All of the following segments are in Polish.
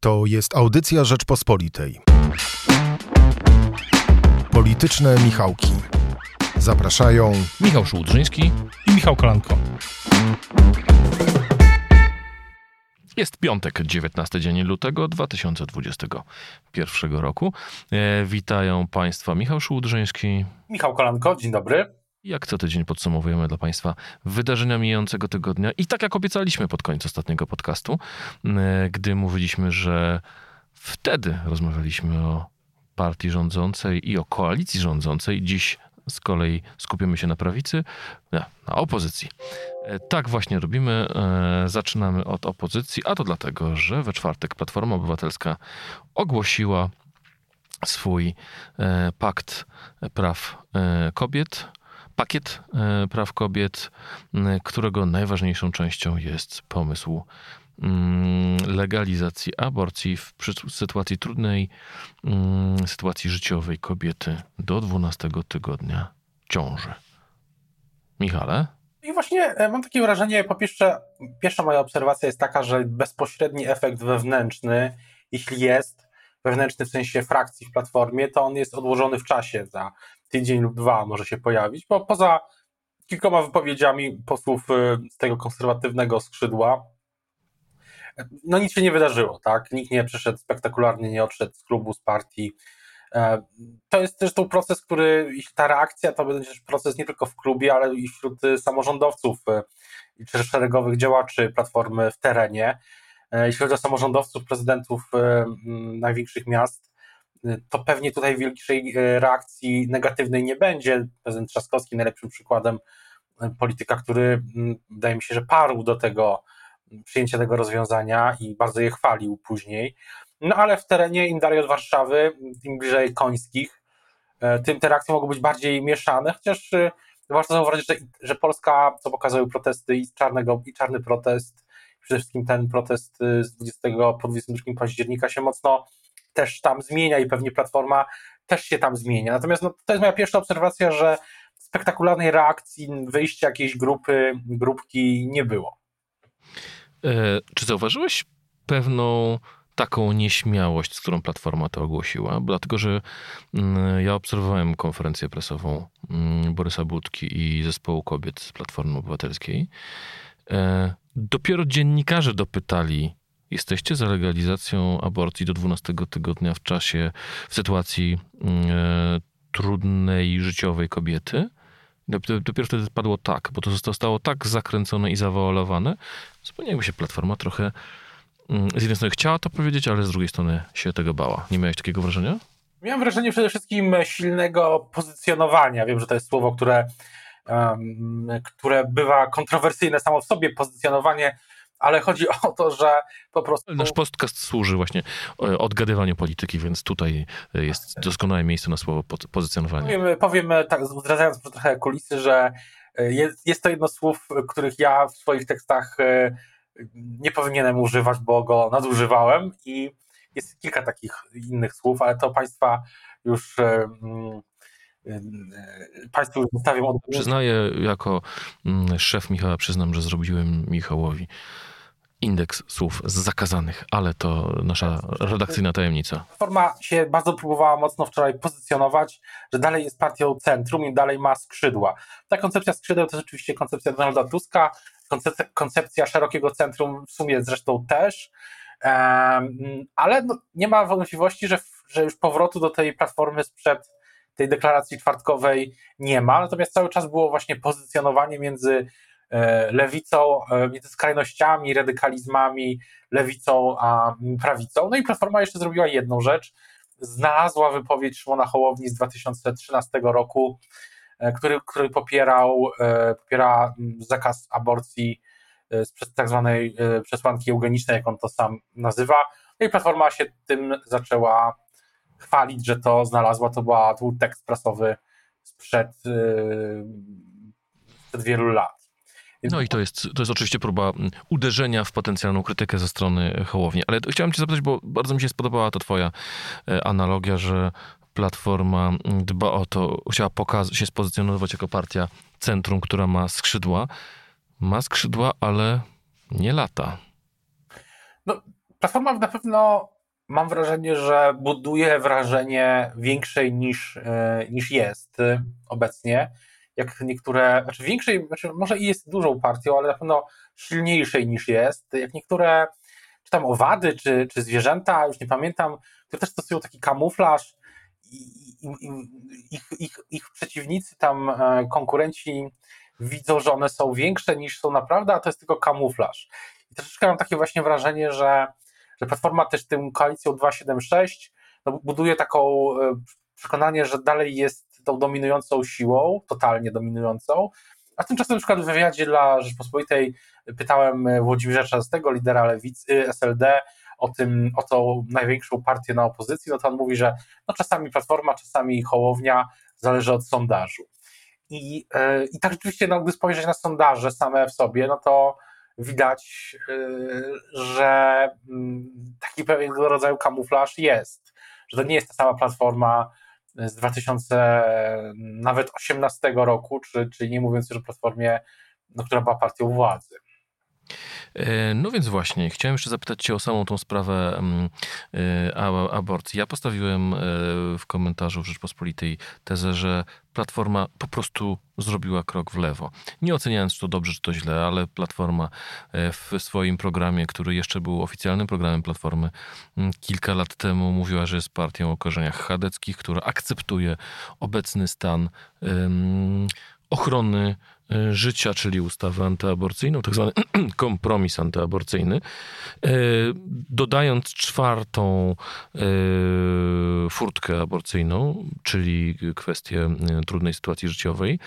To jest audycja Rzeczpospolitej. Polityczne Michałki. Zapraszają Michał Szułdrzyński i Michał Kolanko. Jest piątek, 19 dzień lutego 2021 roku. E, witają Państwa Michał Szułdrzyński. Michał Kolanko, dzień dobry. Jak co tydzień podsumowujemy dla Państwa wydarzenia mijającego tygodnia. I tak jak obiecaliśmy pod koniec ostatniego podcastu, gdy mówiliśmy, że wtedy rozmawialiśmy o partii rządzącej i o koalicji rządzącej. Dziś z kolei skupimy się na prawicy, nie, na opozycji. E, Tak właśnie robimy. E, Zaczynamy od opozycji, a to dlatego, że we czwartek Platforma Obywatelska ogłosiła swój e, pakt praw kobiet, pakiet e, praw kobiet, którego najważniejszą częścią jest pomysł legalizacji aborcji w sytuacji trudnej sytuacji życiowej kobiety do 12 tygodnia ciąży. Michale? I właśnie e, mam takie wrażenie, po pierwsze, pierwsza moja obserwacja jest taka, że bezpośredni efekt wewnętrzny, jeśli jest, wewnętrzny w sensie frakcji w platformie, to on jest odłożony w czasie, za tydzień lub dwa może się pojawić, bo poza kilkoma wypowiedziami posłów e, z tego konserwatywnego skrzydła, no nic się nie wydarzyło, tak? Nikt nie przyszedł spektakularnie, nie odszedł z klubu, z partii. E, To jest też ten proces, który, ta reakcja, to będzie też proces nie tylko w klubie, ale i wśród y, samorządowców y, czy szeregowych działaczy Platformy w terenie. E, Jeśli chodzi o samorządowców, prezydentów y, największych miast, y, to pewnie tutaj większej y, reakcji negatywnej nie będzie. Prezydent Trzaskowski najlepszym przykładem y, polityka, który wydaje mi się, że parł do tego przyjęcia tego rozwiązania i bardzo je chwalił później. No ale w terenie im dalej od Warszawy, im bliżej Końskich, e, tym te reakcje mogą być bardziej mieszane, chociaż e, warto zauważyć, że, że Polska, co pokazały protesty i czarnego, i czarny protest, przede wszystkim ten protest e, z 20 po 22 października się mocno też tam zmienia i pewnie Platforma też się tam zmienia. Natomiast no, to jest moja pierwsza obserwacja, że spektakularnej reakcji, wyjścia jakiejś grupy, grupki nie było. E, czy zauważyłeś pewną taką nieśmiałość, z którą Platforma to ogłosiła? Dlatego, że mm, ja obserwowałem konferencję prasową mm, Borysa Budki i zespołu kobiet z Platformy Obywatelskiej. E, Dopiero dziennikarze dopytali, jesteście za legalizacją aborcji do 12 tygodnia w czasie, w sytuacji e, trudnej życiowej kobiety? Dop- Dopiero wtedy padło tak, bo to zostało tak zakręcone i zawoalowane, zupełnie jakby się Platforma trochę mm, z jednej strony chciała to powiedzieć, ale z drugiej strony się tego bała. Nie miałeś takiego wrażenia? Miałem wrażenie przede wszystkim silnego pozycjonowania. Wiem, że to jest słowo, które, um, które bywa kontrowersyjne samo w sobie, pozycjonowanie, ale chodzi o to, że po prostu. Nasz podcast służy właśnie e, odgadywaniu polityki, więc tutaj e, jest doskonałe miejsce na słowo po- pozycjonowanie. Powiem, powiem tak, zdradzając trochę kulisy, że jest, jest to jedno z słów, których ja w swoich tekstach e, nie powinienem używać, bo go nadużywałem i jest kilka takich innych słów, ale to Państwa już e, mm, e, Państwu zostawiam od Przyznaję, jako mm, szef Michała, przyznam, że zrobiłem Michałowi indeks słów zakazanych, ale to nasza redakcyjna tajemnica. Platforma się bardzo próbowała mocno wczoraj pozycjonować, że dalej jest partią centrum i dalej ma skrzydła. Ta koncepcja skrzydeł to jest oczywiście koncepcja Donalda Tuska, koncepcja, koncepcja szerokiego centrum w sumie zresztą też, Em, ale no, nie ma wątpliwości, że, że już powrotu do tej platformy sprzed tej deklaracji czwartkowej nie ma, natomiast cały czas było właśnie pozycjonowanie między lewicą, e, między skrajnościami, radykalizmami, lewicą a prawicą. No i Platforma jeszcze zrobiła jedną rzecz. Znalazła wypowiedź Szymona Hołowni z 2013 roku, e, który, który popierał, e, popiera mm, zakaz aborcji e, z tak zwanej e, przesłanki eugenicznej, jak on to sam nazywa. No i Platforma się tym zaczęła chwalić, że to znalazła. To, była, to był tekst prasowy sprzed, e, sprzed wielu lat. No i to jest, to jest oczywiście próba mm, uderzenia w potencjalną krytykę ze strony Hołowni. Ale chciałem cię zapytać, bo bardzo mi się spodobała ta twoja e, analogia, że Platforma mm, dba o to, chciała pokaz- się spozycjonować jako partia centrum, która ma skrzydła. Ma skrzydła, ale nie lata. No, Platforma na pewno mam wrażenie, że buduje wrażenie większej niż, e, niż jest obecnie. Jak niektóre, znaczy większej, znaczy może i jest dużą partią, ale na pewno silniejszej niż jest. Jak niektóre, czy tam owady, czy, czy zwierzęta, już nie pamiętam, które też stosują taki kamuflaż i, i, i ich, ich, ich przeciwnicy tam, e, konkurenci widzą, że one są większe niż są naprawdę, a to jest tylko kamuflaż. I troszeczkę mam takie właśnie wrażenie, że, że Platforma też tym koalicją 276 no, buduje taką e, przekonanie, że dalej jest tą dominującą siłą, totalnie dominującą, a tymczasem na przykład w wywiadzie dla Rzeczpospolitej pytałem Włodzimierza Czastego, lidera lewicy SLD, o tym, o tą największą partię na opozycji, no to on mówi, że no czasami Platforma, czasami Hołownia, zależy od sondażu. I, e, i tak rzeczywiście, no, gdy spojrzeć na sondaże same w sobie, no to widać, e, że mm, taki pewnego rodzaju kamuflaż jest, że to nie jest ta sama platforma z 2000 nawet 18 roku, czy, czy nie mówiąc już o platformie, no, która była partią władzy. E, no więc właśnie, chciałem jeszcze zapytać Cię o samą tą sprawę mm, e, aborcji. Ja postawiłem e, w komentarzu w Rzeczpospolitej tezę, że Platforma po prostu zrobiła krok w lewo. Nie oceniając, czy to dobrze, czy to źle, ale Platforma w swoim programie, który jeszcze był oficjalnym programem Platformy, mm, kilka lat temu mówiła, że jest partią o korzeniach chadeckich, która akceptuje obecny stan ochrony życia, czyli ustawę antyaborcyjną, tak zwany kompromis antyaborcyjny, e, dodając czwartą e, furtkę aborcyjną, czyli kwestię trudnej sytuacji życiowej,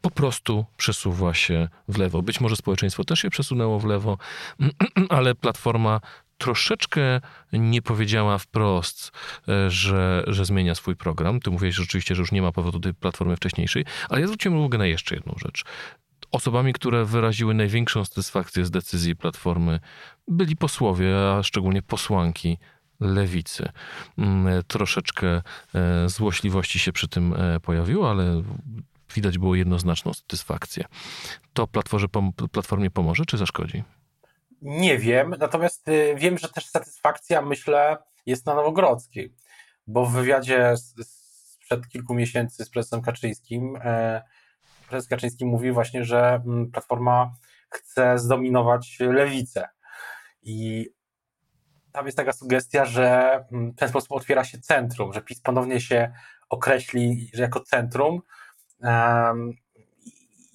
po prostu przesuwa się w lewo. Być może społeczeństwo też się przesunęło w lewo, ale Platforma troszeczkę nie powiedziała wprost, e, że, że zmienia swój program. Ty mówiłeś rzeczywiście, że już nie ma powodu tej platformy wcześniejszej, ale ja zwróciłem uwagę na jeszcze jedną rzecz. Osobami, które wyraziły największą satysfakcję z decyzji Platformy, byli posłowie, a szczególnie posłanki lewicy. Mm, troszeczkę e, złośliwości się przy tym e, pojawiło, ale widać było jednoznaczną satysfakcję. To platformie pomoże, czy zaszkodzi? Nie wiem, natomiast y, wiem, że też satysfakcja, myślę, jest na Nowogrodzkiej, bo w wywiadzie sprzed kilku miesięcy z prezesem Kaczyńskim, e, prezes Kaczyński mówi właśnie, że mm, Platforma chce zdominować lewicę. I tam jest taka sugestia, że mm, w ten sposób otwiera się centrum, że PiS ponownie się określi jako centrum. Na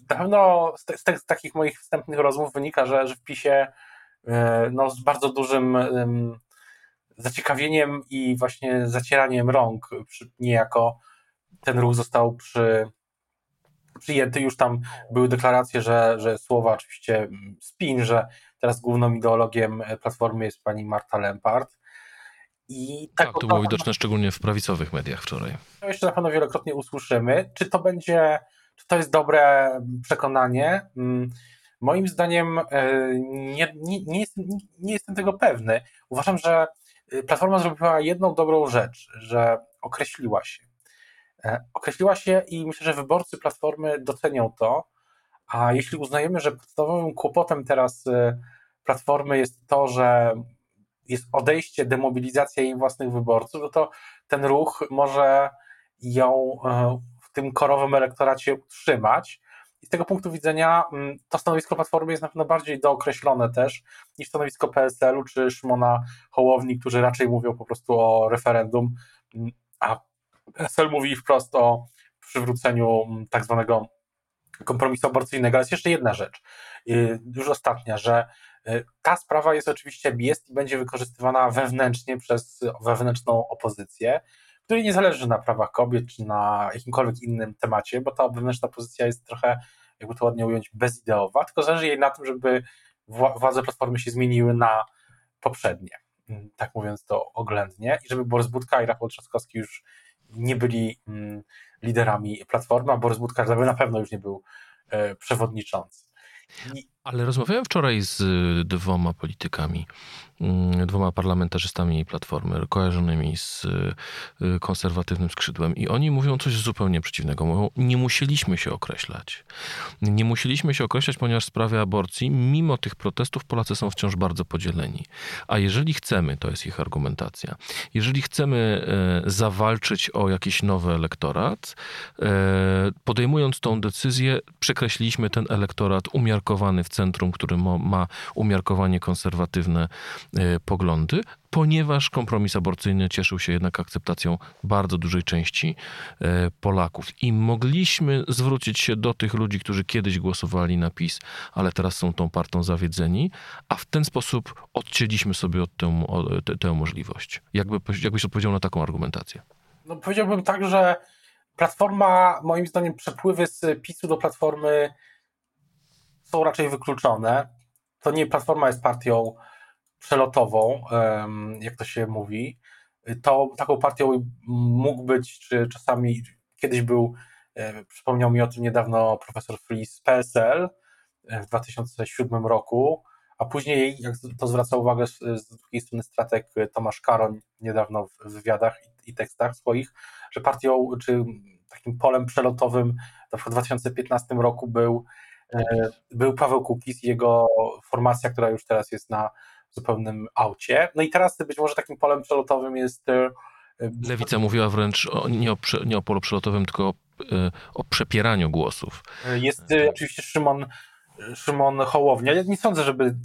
pewno z, z, z, takich moich wstępnych rozmów wynika, że, że w PiSie no, z bardzo dużym zaciekawieniem i właśnie zacieraniem rąk niejako ten ruch został przy, przyjęty. Już tam były deklaracje, że, że słowa oczywiście spin, że teraz główną ideologiem Platformy jest pani Marta Lempart. I tak, tak to było widoczne szczególnie w prawicowych mediach wczoraj. To jeszcze na pewno wielokrotnie usłyszymy. Czy to będzie, czy to jest dobre przekonanie? Moim zdaniem e, nie, nie, nie, jestem, nie jestem tego pewny. Uważam, że e, Platforma zrobiła jedną dobrą rzecz, że określiła się. E, określiła się i myślę, że wyborcy Platformy docenią to, a jeśli uznajemy, że podstawowym kłopotem teraz Platformy jest to, że jest odejście, demobilizacja jej własnych wyborców, no to ten ruch może ją w tym korowym elektoracie utrzymać, i z tego punktu widzenia mm, to stanowisko Platformy jest na pewno bardziej dookreślone też niż stanowisko PSL-u czy Szymona Hołowni, którzy raczej mówią po prostu o referendum, mm, a PSL mówi wprost o przywróceniu mm, tak zwanego kompromisu aborcyjnego. Ale jest jeszcze jedna rzecz, y, już ostatnia, że y, ta sprawa jest oczywiście, jest i będzie wykorzystywana wewnętrznie przez wewnętrzną opozycję, której nie zależy na prawach kobiet czy na jakimkolwiek innym temacie, bo ta wewnętrzna pozycja jest trochę, jakby to ładnie ująć, bezideowa, tylko zależy jej na tym, żeby władze Platformy się zmieniły na poprzednie, mm, tak mówiąc to oględnie, i żeby Borys Budka i Rafał Trzaskowski już nie byli mm, liderami Platformy, a Borys Budka na pewno już nie był e, przewodniczący. Ale rozmawiałem wczoraj z y, dwoma politykami, mm, dwoma parlamentarzystami Platformy, kojarzonymi z y, konserwatywnym skrzydłem i oni mówią coś zupełnie przeciwnego. Mówią, nie musieliśmy się określać. Nie musieliśmy się określać, ponieważ w sprawie aborcji, mimo tych protestów, Polacy są wciąż bardzo podzieleni. A jeżeli chcemy, to jest ich argumentacja, jeżeli chcemy zawalczyć o jakiś nowy elektorat, podejmując tą decyzję, przekreśliliśmy ten elektorat umiarkowany w centrum, który ma umiarkowanie konserwatywne e, poglądy, ponieważ kompromis aborcyjny cieszył się jednak akceptacją bardzo dużej części e, Polaków. I mogliśmy zwrócić się do tych ludzi, którzy kiedyś głosowali na PiS, ale teraz są tą partią zawiedzeni, a w ten sposób odcięliśmy sobie od tę, tę, tę możliwość. Jakby, jakbyś odpowiedział na taką argumentację? No, powiedziałbym tak, że Platforma, moim zdaniem, przepływy z PiSu do Platformy są raczej wykluczone. To nie Platforma jest partią przelotową, jak to się mówi. To taką partią mógł być, czy czasami kiedyś był, e, przypomniał mi o tym niedawno profesor Flis PSL e, w 2007 roku, a później, jak to zwraca uwagę z, drugiej strony strateg Tomasz Karoń niedawno w wywiadach i, i tekstach swoich, że partią, czy takim polem przelotowym w 2015 roku był był Paweł Kukiz i jego formacja, która już teraz jest na zupełnym aucie. No i teraz być może takim polem przelotowym jest. E, Lewica mówiła wręcz o, nie, o, nie o polu przelotowym, tylko o, e, o przepieraniu głosów. Jest oczywiście Szymon, Szymon Hołownia. Ja nie sądzę, żeby,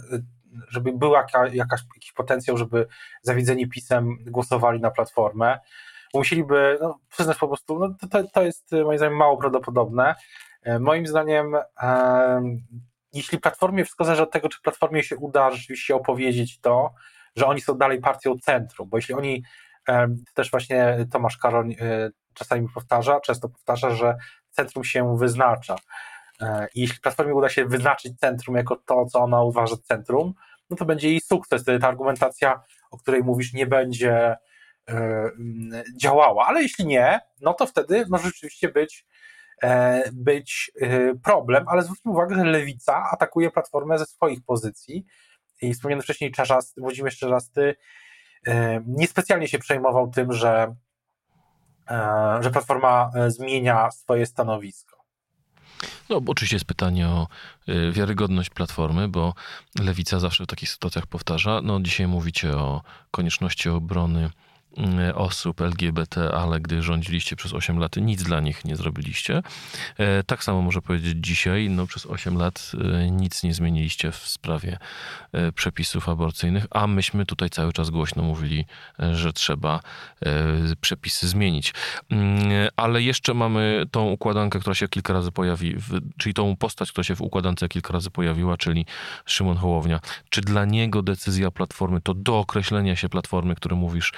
żeby był jaka, jakaś, jakiś potencjał, żeby zawiedzeni pisem głosowali na platformę. Musieliby no, przyznać po prostu, no, to, to jest moim zdaniem mało prawdopodobne. E, moim zdaniem, e, jeśli Platformie wszystko zależy od tego, czy Platformie się uda rzeczywiście opowiedzieć to, że oni są dalej partią centrum, bo jeśli oni, e, też właśnie Tomasz Karoń czasami powtarza, często powtarza, że centrum się wyznacza. I jeśli Platformie uda się wyznaczyć centrum jako to, co ona uważa centrum, no to będzie jej sukces. Wtedy ta argumentacja, o której mówisz, nie będzie działała. Ale jeśli nie, no to wtedy może rzeczywiście być E, być e, problem, ale zwróćmy uwagę, że lewica atakuje platformę ze swoich pozycji i wspomniany wcześniej Czarzasty, Włodzimierz Czarzasty e, niespecjalnie się przejmował tym, że, że platforma zmienia swoje stanowisko. No, bo oczywiście jest pytanie o wiarygodność platformy, bo lewica zawsze w takich sytuacjach powtarza. No, dzisiaj mówicie o konieczności obrony E, osób LGBT, ale gdy rządziliście przez 8 lat, nic dla nich nie zrobiliście. E, tak samo może powiedzieć dzisiaj, no przez 8 lat e, nic nie zmieniliście w sprawie przepisów aborcyjnych, a myśmy tutaj cały czas głośno mówili, że trzeba przepisy zmienić. Mm, ale jeszcze mamy tą układankę, która się kilka razy pojawi, czyli tą postać, która się w układance kilka razy pojawiła, czyli Szymon Hołownia. Czy dla niego decyzja Platformy, to dookreślenia się Platformy, które mówisz,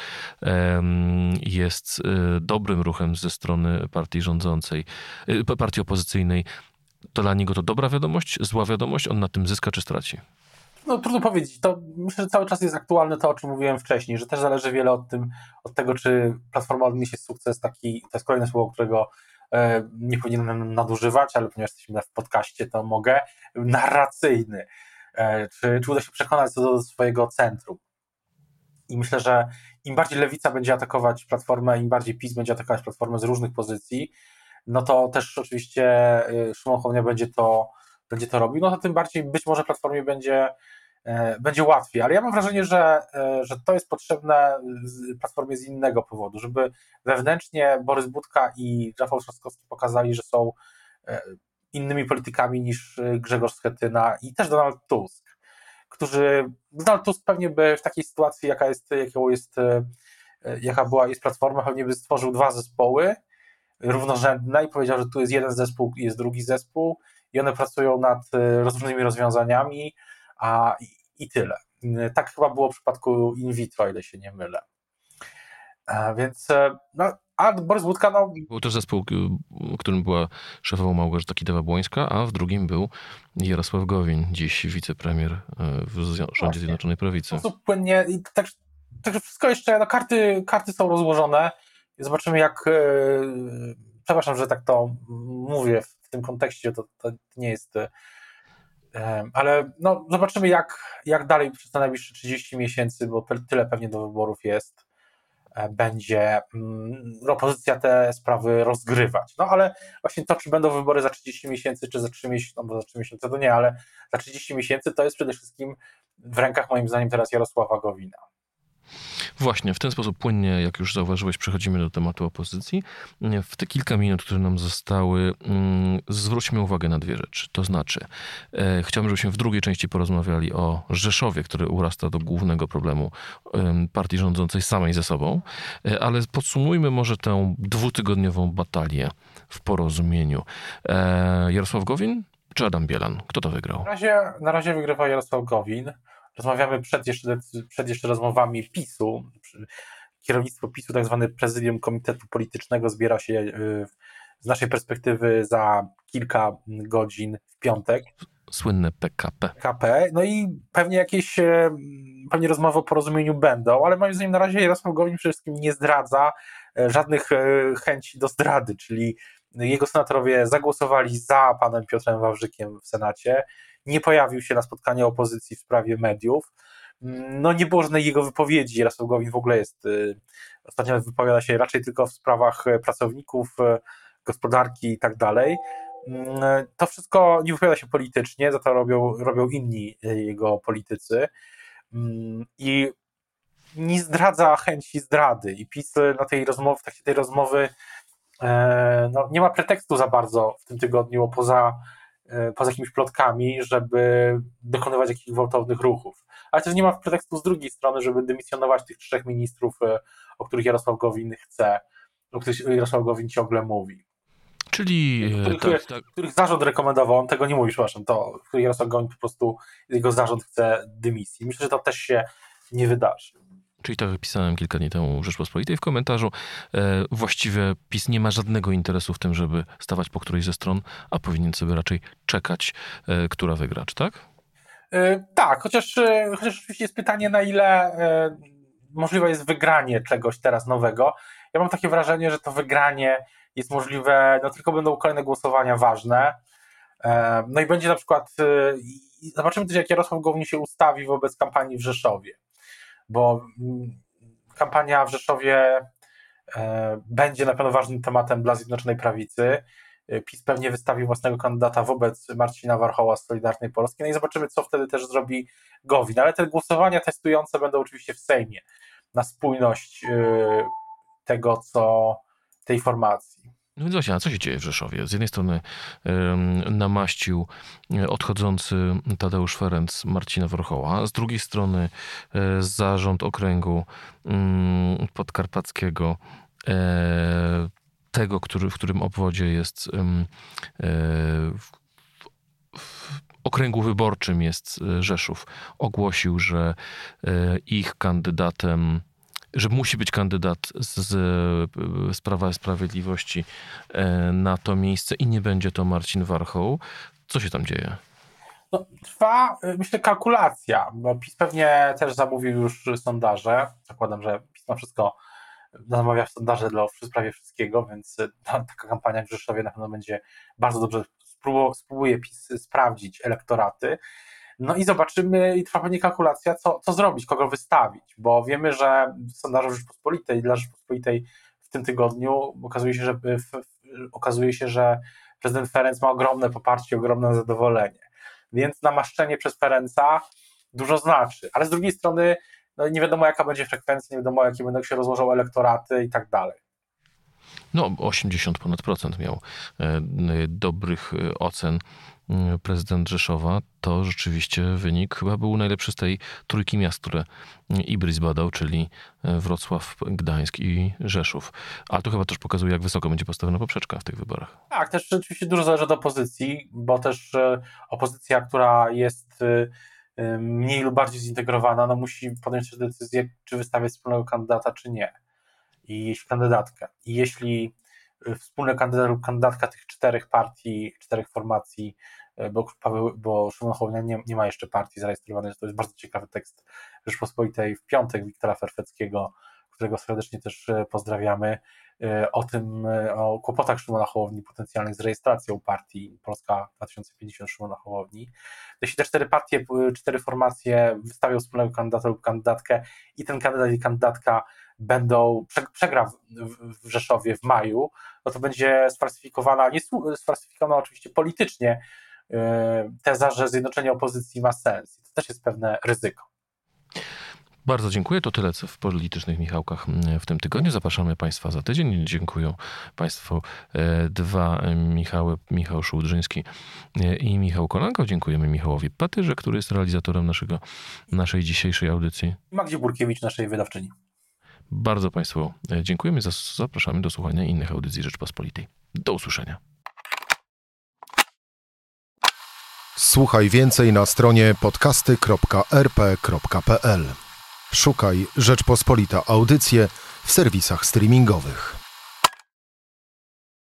jest y, dobrym ruchem ze strony partii rządzącej, y, partii opozycyjnej, to dla niego to dobra wiadomość, zła wiadomość, on na tym zyska czy straci? No trudno powiedzieć. To myślę, że cały czas jest aktualne to, o czym mówiłem wcześniej, że też zależy wiele od, tym, od tego, czy Platforma odniesie sukces taki, to jest kolejne słowo, którego e, nie powinienem nadużywać, ale ponieważ jesteśmy w podcaście, to mogę, narracyjny. E, czy, czy uda się przekonać co do swojego centrum. I myślę, że im bardziej lewica będzie atakować platformę, im bardziej PiS będzie atakować platformę z różnych pozycji, no to też oczywiście y, Szymon Hołownia będzie to, będzie to robił, no to tym bardziej być może platformie będzie, e, będzie łatwiej. Ale ja mam wrażenie, że, e, że to jest potrzebne platformie z innego powodu, żeby wewnętrznie Borys Budka i Rafał Trzaskowski pokazali, że są e, innymi politykami niż Grzegorz Schetyna i też Donald Tusk którzy, Donald Tusk pewnie by w takiej sytuacji, jaka jest, jaką jest, e, jaka była, jest Platforma, pewnie by stworzył dwa zespoły równorzędne i powiedział, że tu jest jeden zespół i jest drugi zespół i one pracują nad e, różnymi rozwiązaniami, a i, i tyle. Tak chyba było w przypadku in vitro, ile się nie mylę. A więc e, no, a Borys Budka, no... Był też zespół, w którym była szefową Małgorzata Kidawa-Błońska, a w drugim był Jarosław Gowin, dziś wicepremier e, w rządzie Zjednoczonej Prawicy. No płynnie. I tak, także wszystko jeszcze, no karty, karty są rozłożone. Zobaczymy jak... Yy, przepraszam, że tak to mówię w tym kontekście, to, to nie jest Ale no, zobaczymy, jak, jak dalej przez te najbliższe 30 miesięcy, bo tyle pewnie do wyborów jest, e, będzie mm, opozycja te sprawy rozgrywać. No ale właśnie to, czy będą wybory za 30 miesięcy, czy za 3 miesiące, no bo za 3 miesiące to nie, ale za 30 miesięcy to jest przede wszystkim w rękach moim zdaniem teraz Jarosława Gowina. Właśnie, w ten sposób płynnie, jak już zauważyłeś, przechodzimy do tematu opozycji. W te kilka minut, które nam zostały, mm, zwróćmy uwagę na dwie rzeczy. To znaczy, e, chciałbym, żebyśmy w drugiej części porozmawiali o Rzeszowie, który urasta do głównego problemu partii rządzącej samej ze sobą, e, ale podsumujmy może tę dwutygodniową batalię w porozumieniu. E, Jarosław Gowin czy Adam Bielan? Kto to wygrał? Na razie, na razie wygrywa Jarosław Gowin. Rozmawiamy przed jeszcze, przed jeszcze rozmowami PiSu. Kierownictwo PiSu, tak zwany prezydium Komitetu Politycznego, zbiera się y, z naszej perspektywy za kilka godzin w piątek. Słynne PKP. PKP. No i pewnie jakieś e, pewnie rozmowy o porozumieniu będą, ale moim zdaniem na razie Jarosław Gowin przede wszystkim nie zdradza e, żadnych e, chęci do zdrady, czyli jego senatorowie zagłosowali za panem Piotrem Wawrzykiem w Senacie nie pojawił się na spotkaniu opozycji w sprawie mediów. No nie było żadnej jego wypowiedzi. Jarosław Gowin w ogóle jest, y, ostatnio wypowiada się raczej tylko w sprawach y, pracowników, y, gospodarki i tak dalej. Mm, to wszystko nie wypowiada się politycznie, za to robią, robią inni jego politycy. Mm, I nie zdradza chęci zdrady. I PiS na tej rozmowie, w trakcie tej rozmowy e, no, nie ma pretekstu za bardzo w tym tygodniu, poza poza jakimiś plotkami, żeby dokonywać jakichś gwałtownych ruchów. Ale też nie ma pretekstu z drugiej strony, żeby dymisjonować tych trzech ministrów, e, o których Jarosław Gowin chce, o których Jarosław Gowin ciągle mówi. Czyli których, tak, tak. których zarząd rekomendował, on tego nie mówi, przepraszam, to których Jarosław Gowin po prostu, jego zarząd chce dymisji. Myślę, że to też się nie wydarzy. Czyli tak jak pisałem kilka dni temu Rzeczpospolitej w komentarzu, e, właściwie PiS nie ma żadnego interesu w tym, żeby stawać po którejś ze stron, a powinien sobie raczej czekać, e, która wygra, czy tak? E, tak, chociaż, e, chociaż oczywiście jest pytanie, na ile e, możliwe jest wygranie czegoś teraz nowego. Ja mam takie wrażenie, że to wygranie jest możliwe, no tylko będą kolejne głosowania ważne. E, no i będzie na przykład, zobaczymy też jak Jarosław Gowin się ustawi wobec kampanii w Rzeszowie bo mm, kampania w Rzeszowie e, będzie na pewno ważnym tematem dla Zjednoczonej Prawicy. E, PiS pewnie wystawi własnego kandydata wobec Marcina Warchoła z Solidarnej Polski. No i zobaczymy, co wtedy też zrobi Gowin. Ale te głosowania testujące będą oczywiście w Sejmie na spójność e, tego, co tej formacji. No więc właśnie, a co się dzieje w Rzeszowie? Z jednej strony namaścił e, odchodzący Tadeusz Ferenc Marcina Warchoła, z drugiej strony e, zarząd okręgu mm, podkarpackiego e, tego, który, w którym obwodzie jest w, w okręgu wyborczym jest Rzeszów, ogłosił, że ich kandydatem że musi być kandydat z, z Prawa i Sprawiedliwości e, na to miejsce i nie będzie to Marcin Warchoł. Co się tam dzieje? No, trwa, myślę, kalkulacja, bo PiS pewnie też zamówił już sondaże. Zakładam, że PiS ma wszystko, zamawia sondaże dla prawie wszystkiego, więc taka kampania w Rzeszowie na pewno będzie bardzo dobrze, spróbuje PiS sprawdzić elektoraty. No i zobaczymy, i trwa pewnie kalkulacja, co, co zrobić, kogo wystawić, bo wiemy, że sondaże Rzeczpospolitej, dla Rzeczpospolitej w tym tygodniu okazuje się, że, w, okazuje się, że prezydent Ferenc ma ogromne poparcie, ogromne zadowolenie. Więc namaszczenie przez Ferenca dużo znaczy, ale z drugiej strony no nie wiadomo jaka będzie frekwencja, nie wiadomo jakie będą się rozłożą elektoraty i tak dalej. No, 80 ponad procent miał e, dobrych e, ocen prezydent Rzeszowa. To rzeczywiście wynik chyba był najlepszy z tej trójki miast, które Ibris badał, czyli e, Wrocław, Gdańsk i Rzeszów. Ale to chyba też pokazuje, jak wysoko będzie postawiona poprzeczka w tych wyborach. Tak, też rzeczywiście dużo zależy od opozycji, bo też opozycja, która jest mniej lub bardziej zintegrowana, no musi podjąć decyzję, czy wystawiać wspólnego kandydata, czy nie i jeśli kandydatkę. I jeśli y, wspólny kandydat lub kandydatka tych czterech partii, czterech formacji, y, bo, Paweł, bo Szymon Hołownia nie, nie ma jeszcze partii zarejestrowanej, to jest bardzo ciekawy tekst Rzeczpospolitej w piątek Wiktora Ferfeckiego, którego serdecznie też pozdrawiamy, o tym, o kłopotach Szymona Hołowni potencjalnych z rejestracją partii Polska 2050 Szymona Hołowni. Jeśli te cztery partie, cztery formacje wystawią wspólnego kandydata lub kandydatkę i ten kandydat i kandydatka będą, przegra w, Rzeszowie w maju, no to będzie sfalsyfikowana, nie sfalsyfikowana oczywiście politycznie teza, że zjednoczenie opozycji ma sens. To też jest pewne ryzyko. Bardzo dziękuję. To tyle w politycznych Michałkach mm, w tym tygodniu. Zapraszamy Państwa za tydzień. Dziękuję Państwu e, dwa Michały, Michał Szułdrzyński i Michał Kolanko. Dziękujemy Michałowi Patyrze, który jest realizatorem naszego, naszej dzisiejszej audycji. Magdzie Burkiewicz, naszej wydawczyni. Bardzo Państwu e, dziękujemy. Zapraszamy do słuchania innych audycji Rzeczpospolitej. Do usłyszenia. Słuchaj więcej na stronie podcasty.rp.pl. Szukaj Rzeczpospolita Audycje w serwisach streamingowych.